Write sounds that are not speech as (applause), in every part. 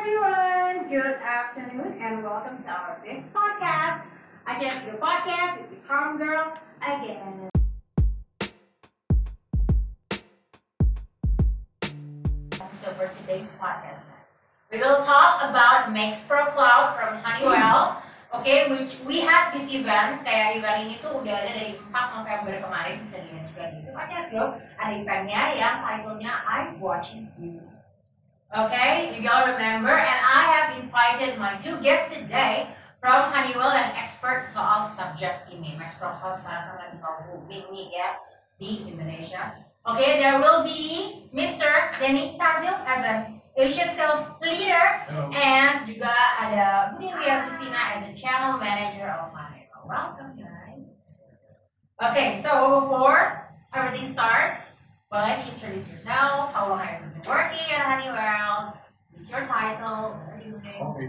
everyone. Good afternoon and welcome to our fifth podcast. I just do podcast with this harm girl again. So for today's podcast, guys, we will talk about Max Pro Cloud from Honeywell. Oke, which we had this event, kayak event ini tuh udah ada dari 4 November kemarin, bisa dilihat juga di YouTube aja bro. Ada eventnya yang titlenya I'm Watching You. Okay, you gotta remember, and I have invited my two guests today from Honeywell and expert soal subject ini. Max Pro Cloud sekarang lagi booming nih ya di Indonesia. Okay, there will be Mr. Denny Tanzil as an Asian sales leader Hello. and juga ada Budi Agustina as a channel manager of Honeywell. Welcome guys. Okay, so before everything starts, boleh introduce yourself, how long have you been working at Honeywell, what's your title, what are you doing? Oke.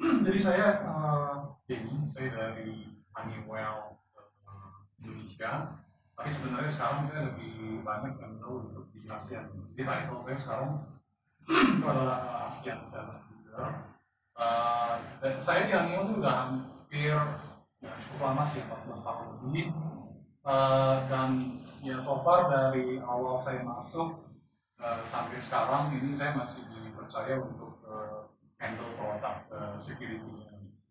(clears throat) Jadi saya eh, Denny, saya dari Honeywell eh, Indonesia. Tapi sebenarnya sekarang saya lebih banyak yang tahu untuk di ASEAN. Jadi title saya sekarang (clears throat) itu adalah ASEAN Sales Leader. Eh, dan saya di Honeywell itu udah hampir ya, cukup lama sih, 14 tahun lebih. Eh, dan ya so far dari awal saya masuk eh, sampai sekarang ini saya masih dipercaya untuk eh, handle produk uh, security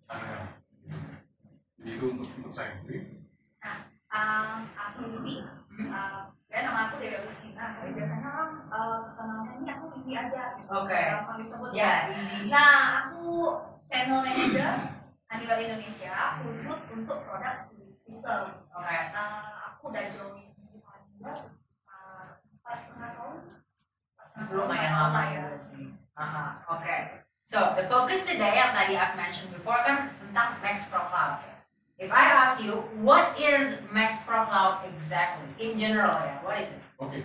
Honeywell. Jadi itu untuk untuk saya sendiri. Um, aku Yuni, uh, sebenarnya nama aku Dewi Agustina, tapi biasanya orang uh, kenalnya ini aku Yuni aja. Oke. Gampang disebut Ya, ya. easy. Nah, aku channel manager Honeywell Indonesia khusus untuk produk security system. Oke. Uh, aku udah join uh, pas setengah tahun. Pas setengah Lumayan lama ya. Aha, oke. So, the focus today yang tadi I've mentioned before kan tentang Max Pro Cloud. ya. If I ask you, what is Max Pro Cloud exactly? In general ya, what is it? Oke.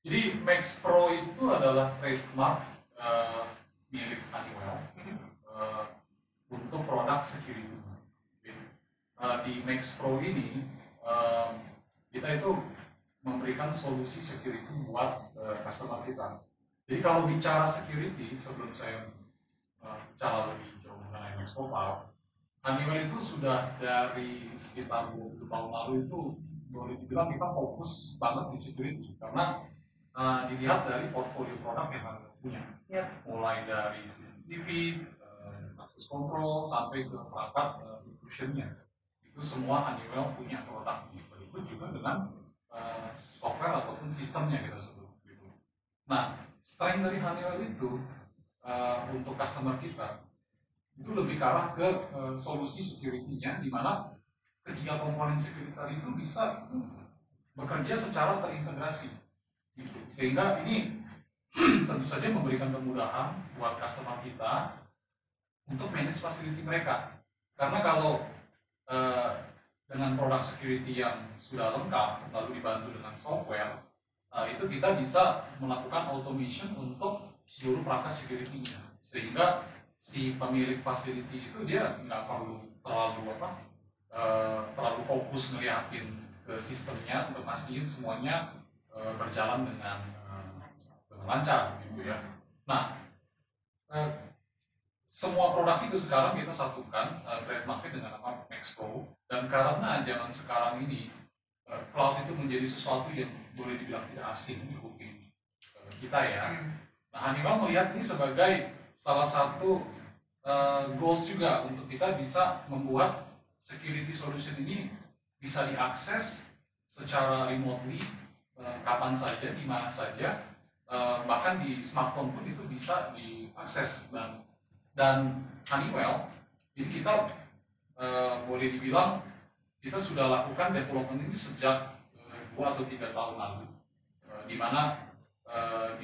Jadi Max Pro itu adalah trademark uh, milik Honeywell uh, untuk produk security. Uh, di Max Pro ini um, kita itu memberikan solusi security buat uh, customer kita. Jadi kalau bicara security sebelum saya uh, bicara lebih jauh mengenai Max Cloud, Honeywell itu sudah dari sekitar 20 tahun lalu itu boleh dibilang kita fokus banget di security karena uh, dilihat dari portfolio produk yang Honeywell punya Yep. mulai dari CCTV, uh, access control sampai ke perangkat uh, intrusionnya itu semua Honeywell punya produk berikut juga dengan uh, software ataupun sistemnya kita sebut gitu. Nah, strength dari Honeywell itu uh, untuk customer kita itu lebih ke arah ke eh, solusi security-nya di mana ketiga komponen security itu bisa bekerja secara terintegrasi gitu. sehingga ini (clears throat) tentu saja memberikan kemudahan buat customer kita untuk manage facility mereka karena kalau eh, dengan produk security yang sudah lengkap lalu dibantu dengan software eh, itu kita bisa melakukan automation untuk seluruh perangkat security-nya sehingga si pemilik facility itu dia nggak perlu terlalu apa eh, terlalu fokus ngeliatin ke sistemnya untuk mastiin semuanya eh, berjalan dengan eh, dengan lancar gitu ya. Nah eh, semua produk itu sekarang kita satukan eh, trademarknya dengan nama Max Pro dan karena zaman sekarang ini eh, cloud itu menjadi sesuatu yang boleh dibilang tidak asing di kuping eh, kita ya. Nah Honeywell melihat ini sebagai salah satu uh, goals juga untuk kita bisa membuat security solution ini bisa diakses secara remotely uh, kapan saja, di mana saja, uh, bahkan di smartphone pun itu bisa diakses dan dan Honeywell ini kita uh, boleh dibilang kita sudah lakukan development ini sejak uh, dua atau tiga tahun lalu, uh, di mana uh,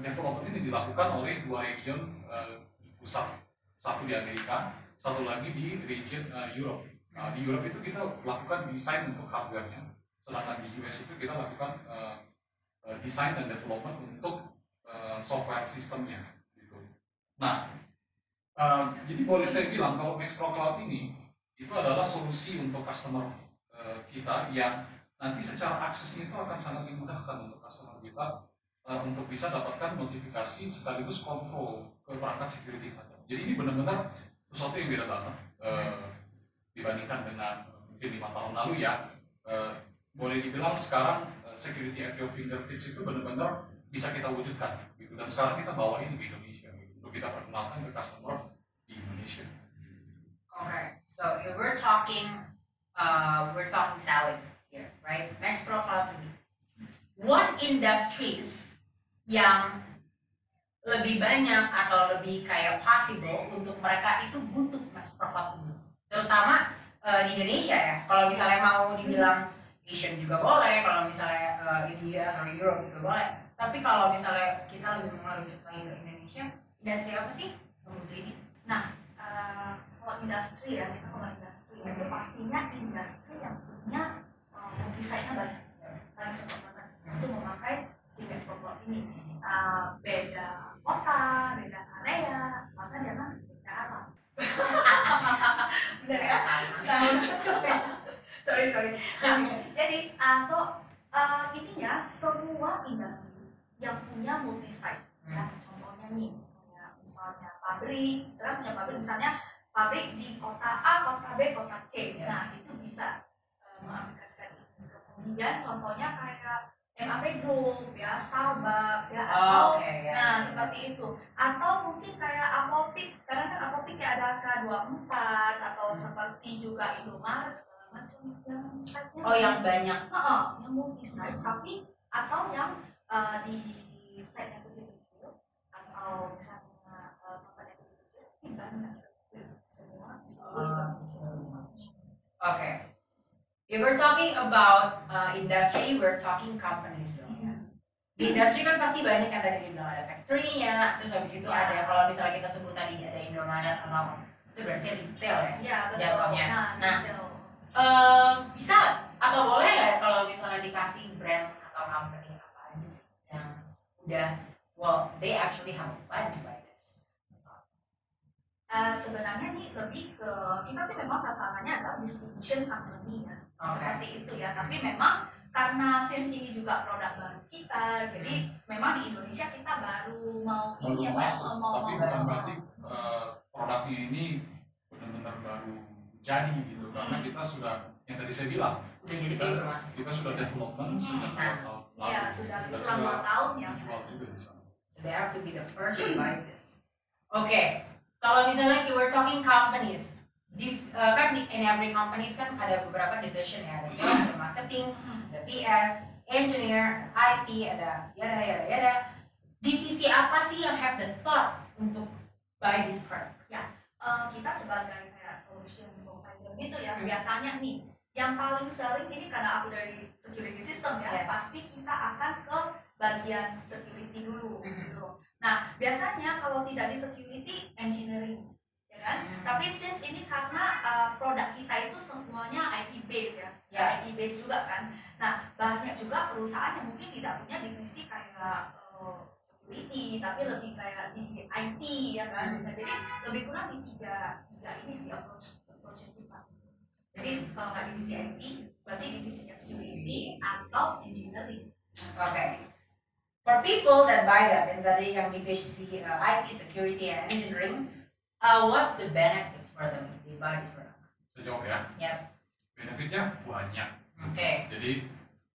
development ini dilakukan oleh dua region di pusat, satu di Amerika, satu lagi di region uh, Europe. Nah, di Europe itu kita lakukan desain untuk hardware-nya, sedangkan di US itu kita lakukan uh, desain dan development untuk software sistemnya. Gitu. Nah, uh, jadi boleh saya bilang kalau Max Pro Cloud ini itu adalah solusi untuk customer uh, kita yang nanti secara aksesnya itu akan sangat dimudahkan untuk customer kita uh, untuk bisa dapatkan notifikasi sekaligus kontrol ke perangkat security kita. Jadi ini benar-benar sesuatu yang beda banget uh, dibandingkan dengan mungkin lima tahun lalu ya. Uh, boleh dibilang sekarang uh, security at your fingertips itu benar-benar bisa kita wujudkan gitu dan sekarang kita bawa ini di Indonesia gitu, untuk kita perkenalkan ke customer Indonesia. Okay, so if we're talking, uh, we're talking selling here, right? Max Pro Cloud ini. What industries yang lebih banyak atau lebih kayak possible untuk mereka itu butuh Max Pro Cloud ini? Terutama uh, di Indonesia ya. Kalau misalnya mau dibilang Asian juga boleh, kalau misalnya uh, India atau Europe juga boleh. Tapi kalau misalnya kita lebih mengerucut lagi ke Indonesia, industri apa sih yang butuh ini? Nah, uh, kalau industri ya, kita kalau industri ya, itu pastinya industri yang punya uh, multi-site-nya banyak. Paling cepat banget itu memakai si Best Cloud ini. Uh, beda kota, beda area, asalkan jangan beda alam. Benar ya? Sorry sorry. Nah, jadi uh, so uh, intinya semua industri yang punya multi site ya contohnya nih punya misalnya pabrik kita kan punya pabrik misalnya pabrik di kota A kota B kota C Ya. nah itu bisa uh, mengaplikasikan itu kemudian contohnya kayak MAP Group ya Starbucks ya atau Oke, ya. Nah, seperti itu. Atau mungkin kayak apotik. Sekarang kan apotik kayak ada K24 atau seperti juga Indomaret segala macam yang site-nya. Oh, yang banyak. Heeh, yang multi site tapi atau yang eh, di site yang kecil-kecil atau misalnya semua. Okay. If we're talking about uh, industry, we're talking companies dong ya. Di industri kan pasti banyak yang tadi dibilang ada factory-nya, terus habis itu Ya. ada kalau misalnya kita sebut tadi ada Indomaret atau itu berarti retail ya. Iya, betul. Jatuhnya. Nah, Nah. Eh, bisa atau boleh nggak kalau misalnya dikasih brand atau company apa aja sih yang udah well they actually have a plan to buy Eh, sebenarnya nih lebih ke kita sih memang sasarannya adalah distribution company ya Oke. seperti itu ya tapi memang karena since ini juga produk baru kita jadi memang di Indonesia kita baru mau Baru ini ya masuk, mau tapi mau bukan berarti uh, produknya ini benar-benar baru jadi gitu karena Hmm. kita sudah yang tadi saya bilang Udah jadi kita, transformasi. kita sudah development Hmm. Bisa. dua tahun lalu ya sudah lebih kurang dua tahun ya jual juga di sana. So they have to be the first to buy this. Oke, kalau misalnya we're talking companies, div, uh, kan di, in every companies kan ada beberapa division ya, ada sales, ada marketing, ada PS, engineer, IT, ada yada yada yada. Divisi apa sih yang have the thought untuk buy this product? Eh, kita sebagai kayak solution provider gitu ya Hmm. biasanya nih yang paling sering ini karena aku dari security system ya Yes. pasti kita akan ke bagian security dulu Hmm. gitu nah biasanya kalau tidak di security engineering ya kan Hmm. tapi since ini karena uh, produk kita itu semuanya IP base ya, Ya. IP base juga kan. Nah banyak juga perusahaan yang mungkin tidak punya divisi kayak uh, security, tapi lebih kayak di IT ya kan. Hmm. Bisa jadi lebih kurang di tiga tiga ini sih approach approach kita. Jadi kalau nggak divisi IT, berarti divisinya security atau engineering. Okay. For people that buy that and tadi yang divisi uh, IT, security, and engineering, uh, what's the benefits for them if they buy this product? Sejauh ya Yep. benefitnya banyak Okay. jadi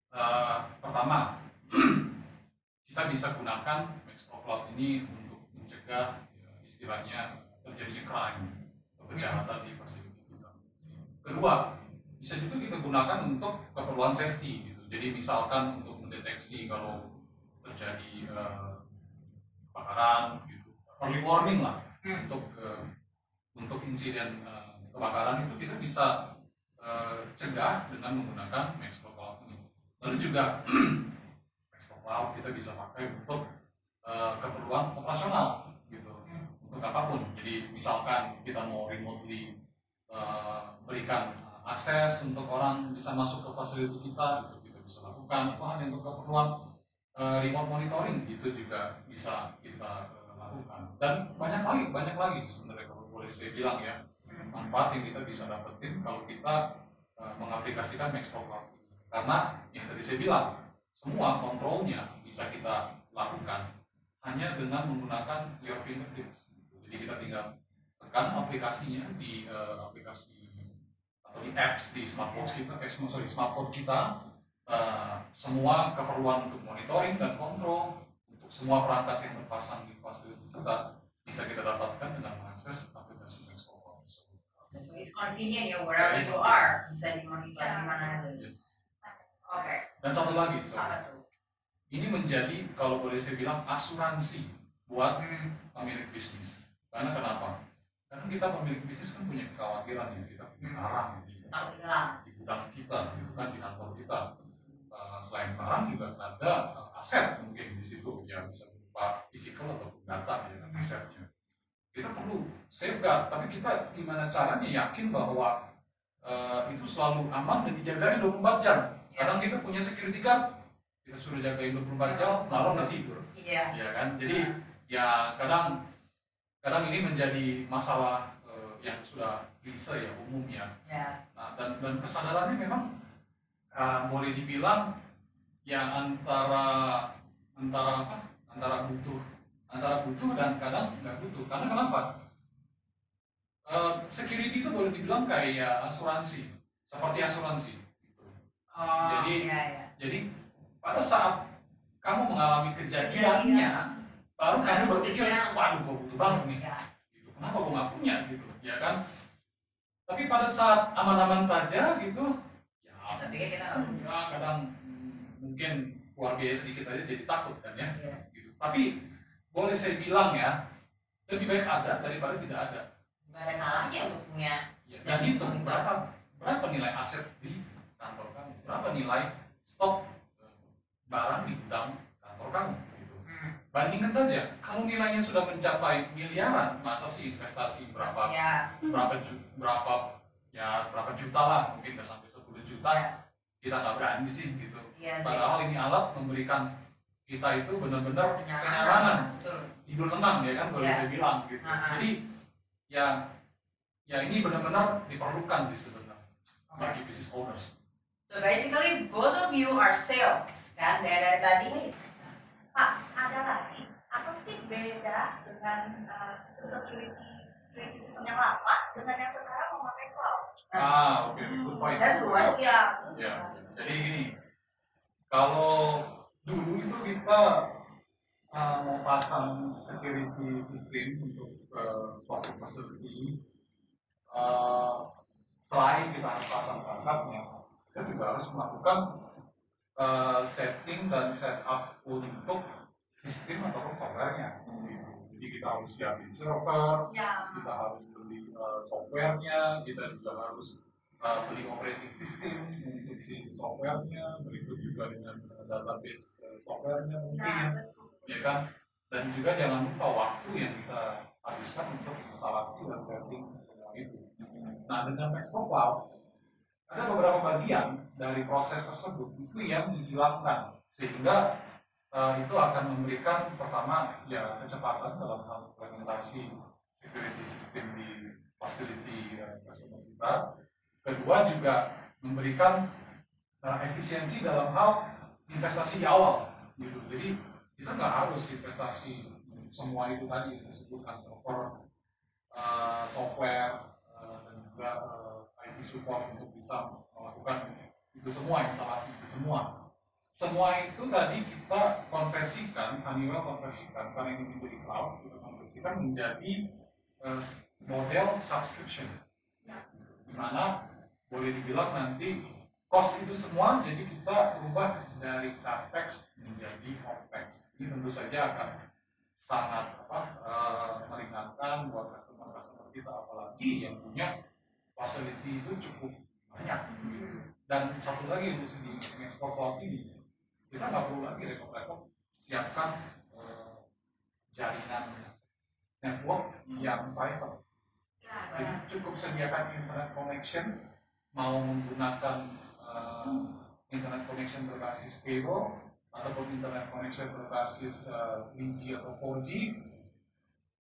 uh, pertama (clears throat) kita bisa gunakan Maxpro Cloud ini untuk mencegah ya, istilahnya terjadinya crime atau kejahatan di fasilitas kita. Kedua, bisa juga kita gunakan untuk keperluan safety gitu. Jadi misalkan untuk mendeteksi kalau terjadi uh, kebakaran gitu, early warning lah Hmm. untuk uh, untuk insiden uh, kebakaran itu kita bisa uh, cegah dengan menggunakan Maxpro Cloud ini. Lalu juga (clears throat) Maxpro Cloud kita bisa pakai untuk uh, keperluan operasional gitu untuk apa pun. Jadi misalkan kita mau remotely uh, berikan akses untuk orang bisa masuk ke fasilitas kita itu kita bisa lakukan atau hanya untuk keperluan uh, remote monitoring itu juga bisa kita uh, lakukan. Dan banyak lagi banyak lagi sebenarnya kalau boleh saya bilang ya. Manfaat yang kita bisa dapetin kalau kita uh, mengaplikasikan Maxpro Cloud. Karena yang tadi saya bilang semua kontrolnya bisa kita lakukan hanya dengan menggunakan your fingertips. Jadi kita tinggal tekan aplikasinya di uh, aplikasi atau di apps di smartwatch kita, eh, sorry smartphone kita, uh, semua keperluan untuk monitoring dan kontrol untuk semua perangkat yang terpasang di fasilitas kita bisa kita dapatkan dengan mengakses aplikasi Maxport. So it's convenient ya wherever you are bisa dimonitor di mana aja. Yes. Oke. Dan satu lagi, so, ini menjadi kalau boleh saya bilang asuransi buat Hmm. pemilik bisnis. Karena kenapa? Karena kita pemilik bisnis kan punya kekhawatiran ya kita punya Takut hilang. di gudang kita, gitu kan di kantor kita. Uh, selain barang juga ada uh, aset mungkin di situ ya bisa berupa physical ataupun data ya asetnya. Kita perlu safeguard, tapi kita gimana caranya yakin bahwa uh, itu selalu aman dan dijagain 24 jam. Kadang kita punya security guard, kita suruh jagain 24 jam, malam nggak tidur Iya. ya kan jadi ya kadang kadang ini menjadi masalah eh, yang sudah bisa ya umum ya Ya. nah, dan dan kesadarannya memang eh, boleh dibilang ya antara antara apa antara butuh antara butuh dan kadang nggak butuh karena kenapa Eh, security itu boleh dibilang kayak asuransi seperti asuransi. Oh, Jadi- iya, iya. jadi pada saat kamu mengalami kejadiannya baru kamu berpikir waduh gue butuh banget nih Ya. gitu. kenapa gue nggak punya gitu ya kan tapi pada saat aman-aman saja gitu ya, pikir kita nggak butuh. ya kadang mungkin keluar biaya sedikit aja jadi takut kan ya Iya. gitu. tapi boleh saya bilang ya lebih baik ada daripada tidak ada Nggak ada salahnya untuk punya. ya, dan hitung berapa berapa nilai aset di kantor kamu berapa nilai stok eh, barang di gudang kantor kamu gitu. Hmm. bandingkan saja kalau nilainya sudah mencapai miliaran masa sih investasi berapa Ya. berapa berapa ya berapa juta lah mungkin nggak sampai 10 juta Ya. Kita nggak berani sih gitu Iya sih. padahal ini alat memberikan kita itu benar-benar kenyamanan tidur tenang ya kan boleh Ya. saya bilang gitu ah. jadi ya ya ini benar-benar diperlukan sih sebenarnya Oke. bagi business owners So basically both of you are sales kan dari dari tadi. Pak, ada lagi apa sih beda dengan uh, sistem security yang lama dengan yang sekarang memakai cloud? ah oke good point That's good. Oh ya, Ya, jadi gini, kalau dulu itu kita uh, mau pasang security system untuk uh, suatu facility, uh, selain kita harus pasang perangkatnya, kita juga harus melakukan uh, setting dan setup untuk sistem atau softwarenya. Jadi kita harus siapin server, ya. kita harus beli uh, softwarenya, kita juga harus uh, beli operating system untuk si softwarenya, berikut juga dengan uh, database uh, softwarenya Nah, mungkin, betul. ya kan? Dan juga jangan lupa waktu yang kita habiskan untuk instalasi dan setting semua itu. Nah dengan Maxpo Cloud ada beberapa bagian dari proses tersebut itu yang dihilangkan sehingga uh, itu akan memberikan pertama ya kecepatan dalam hal implementasi security system di facility uh, kita. Kedua juga memberikan uh, efisiensi dalam hal investasi di awal gitu. Jadi kita nggak harus investasi semua itu tadi yang saya sebutkan server, uh, software, uh, dan juga uh, IT support untuk bisa melakukan itu semua instalasi itu semua semua itu tadi kita konversikan Honeywell konversikan karena ini menjadi cloud kita konversikan menjadi eh, model subscription. Di mana boleh dibilang nanti cost itu semua jadi kita ubah dari capex menjadi opex. Ini tentu saja akan sangat apa eh, meringankan buat customer customer kita apalagi yang punya facility itu cukup banyak. Dan satu lagi untuk di ekspor cloud ini kita nggak perlu lagi rekop-rekop siapkan eh, jaringan network yang private jadi cukup sediakan internet connection mau menggunakan eh, internet connection berbasis cable ataupun internet connection berbasis eh, 3G atau 4G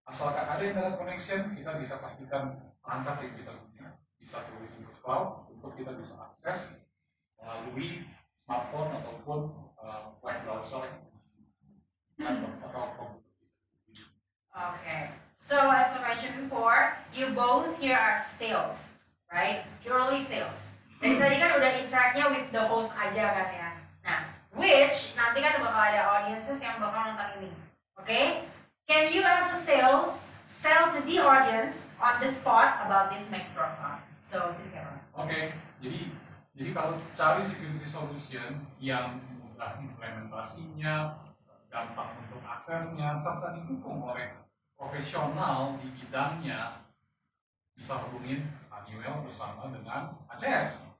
asalkan ada internet connection kita bisa pastikan perangkat yang kita punya bisa terhubung ke cloud untuk kita bisa akses melalui smartphone ataupun uh, web browser. Okay. So as I mentioned before, you both here are sales, right? Purely sales. Dari tadi kan udah interact-nya with the host aja kan ya. Nah, which nanti kan bakal ada audiences yang bakal nonton ini. Okay? Can you as a sales sell to the audience on the spot about this Max profile? So to the camera. Oke, jadi jadi kalau cari security solution yang mudah implementasinya, gampang untuk aksesnya, serta didukung oleh profesional di bidangnya, bisa hubungin Honeywell bersama dengan ACS.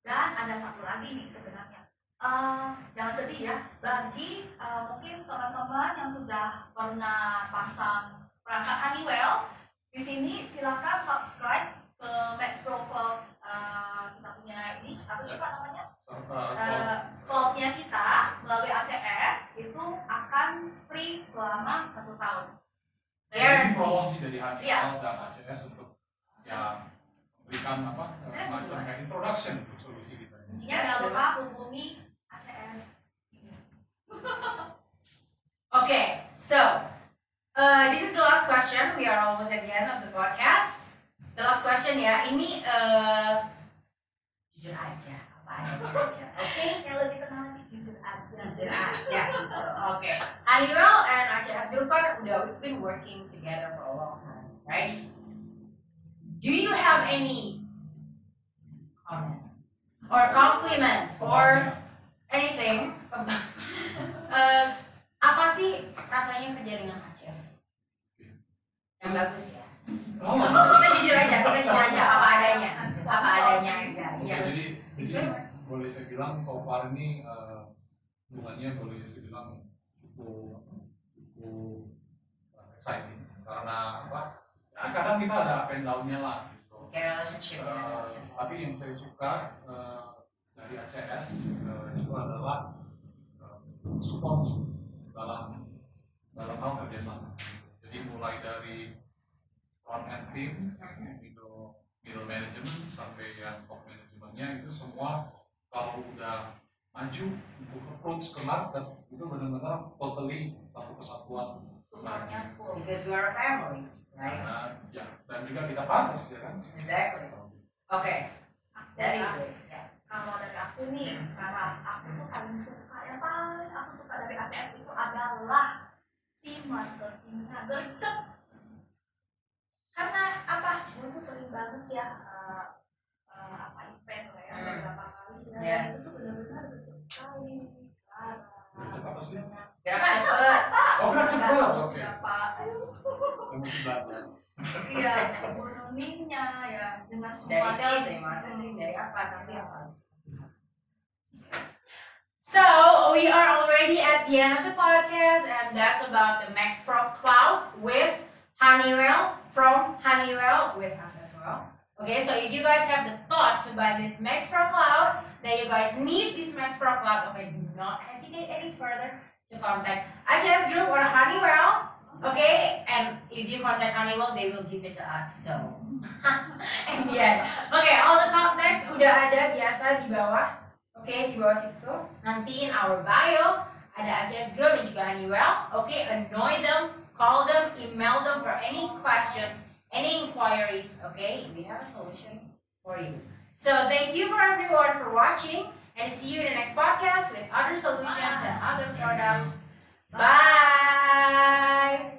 Dan ada satu lagi nih sebenarnya. Eh, jangan sedih ya, bagi eh, mungkin teman-teman yang sudah pernah pasang perangkat Honeywell, di sini silakan subscribe ke Max Pro Cloud eh, kita punya ini apa sih pak namanya? Uh, Cloudnya kita melalui ACS itu akan free selama satu tahun. Jadi guarantee. promosi dari Iya. Honeywell dan ACS untuk ya memberikan apa eh, semacam kayak introduction untuk solusi kita ini. Intinya jangan lupa hubungi ACS. (laughs) Okay, so uh, this is the last question. We are almost at the end of the podcast. The last question ya, ini uh, jujur aja, aja. Oke, Yang lebih tenang lagi jujur aja. jujur aja gitu. Oke, and ACS Group kan udah we've been working together for a long time, right? Do you have any comment or compliment or anything uh, (laughs) apa sih rasanya kerja dengan ACS? Yang bagus ya. Oh, boleh saya bilang so far ini eh, hubungannya boleh saya bilang cukup cukup eh, exciting karena apa? Ya, kadang kita ada up and down-nya lah gitu. Relationship. Eh, tapi yang saya suka eh, dari ACS eh, itu adalah eh, support dalam dalam hal kerjasama. Jadi mulai dari front end team, middle middle management sampai yang top manajemennya itu semua kalau udah maju untuk approach ke market itu benar-benar totally satu kesatuan full. Because we are a family, right? Karena ya dan juga kita partners ya kan. Exactly. Oke, dari Dan gue. Ya. kalau dari aku nih, karena aku tuh paling suka yang paling aku suka dari ACS itu adalah tim marketingnya gercep. Karena apa? Gue tuh sering banget ya eh, eh, apa ya. Ya. Itu benar-benar sekali. Apa sih? Gerak cepet. Oh, gerak cepet. Oke. Siapa? Ayo. Iya, gunungnya ya dengan Dari semua tim. dari marketing, dari apa, tapi yang harus. So, we are already at the end of the podcast, and that's about the Max Pro Cloud with Honeywell from Honeywell with us as well. Okay, so if you guys have the thought to buy this Max Pro Cloud, that you guys need this Max Pro Cloud, okay, do not hesitate any further to contact ACS Group or Honeywell. Okay, and if you contact Honeywell, they will give it to us. So, (laughs) and yeah, okay, all the contacts udah ada biasa di bawah. Oke, di bawah situ. Nanti in our bio ada ACS Group dan juga Honeywell. Oke, annoy them, call them, email them for any questions, any inquiries. Okay, we have a solution for you. So thank you for everyone for watching, and see you in the next podcast with other solutions and other products. Bye.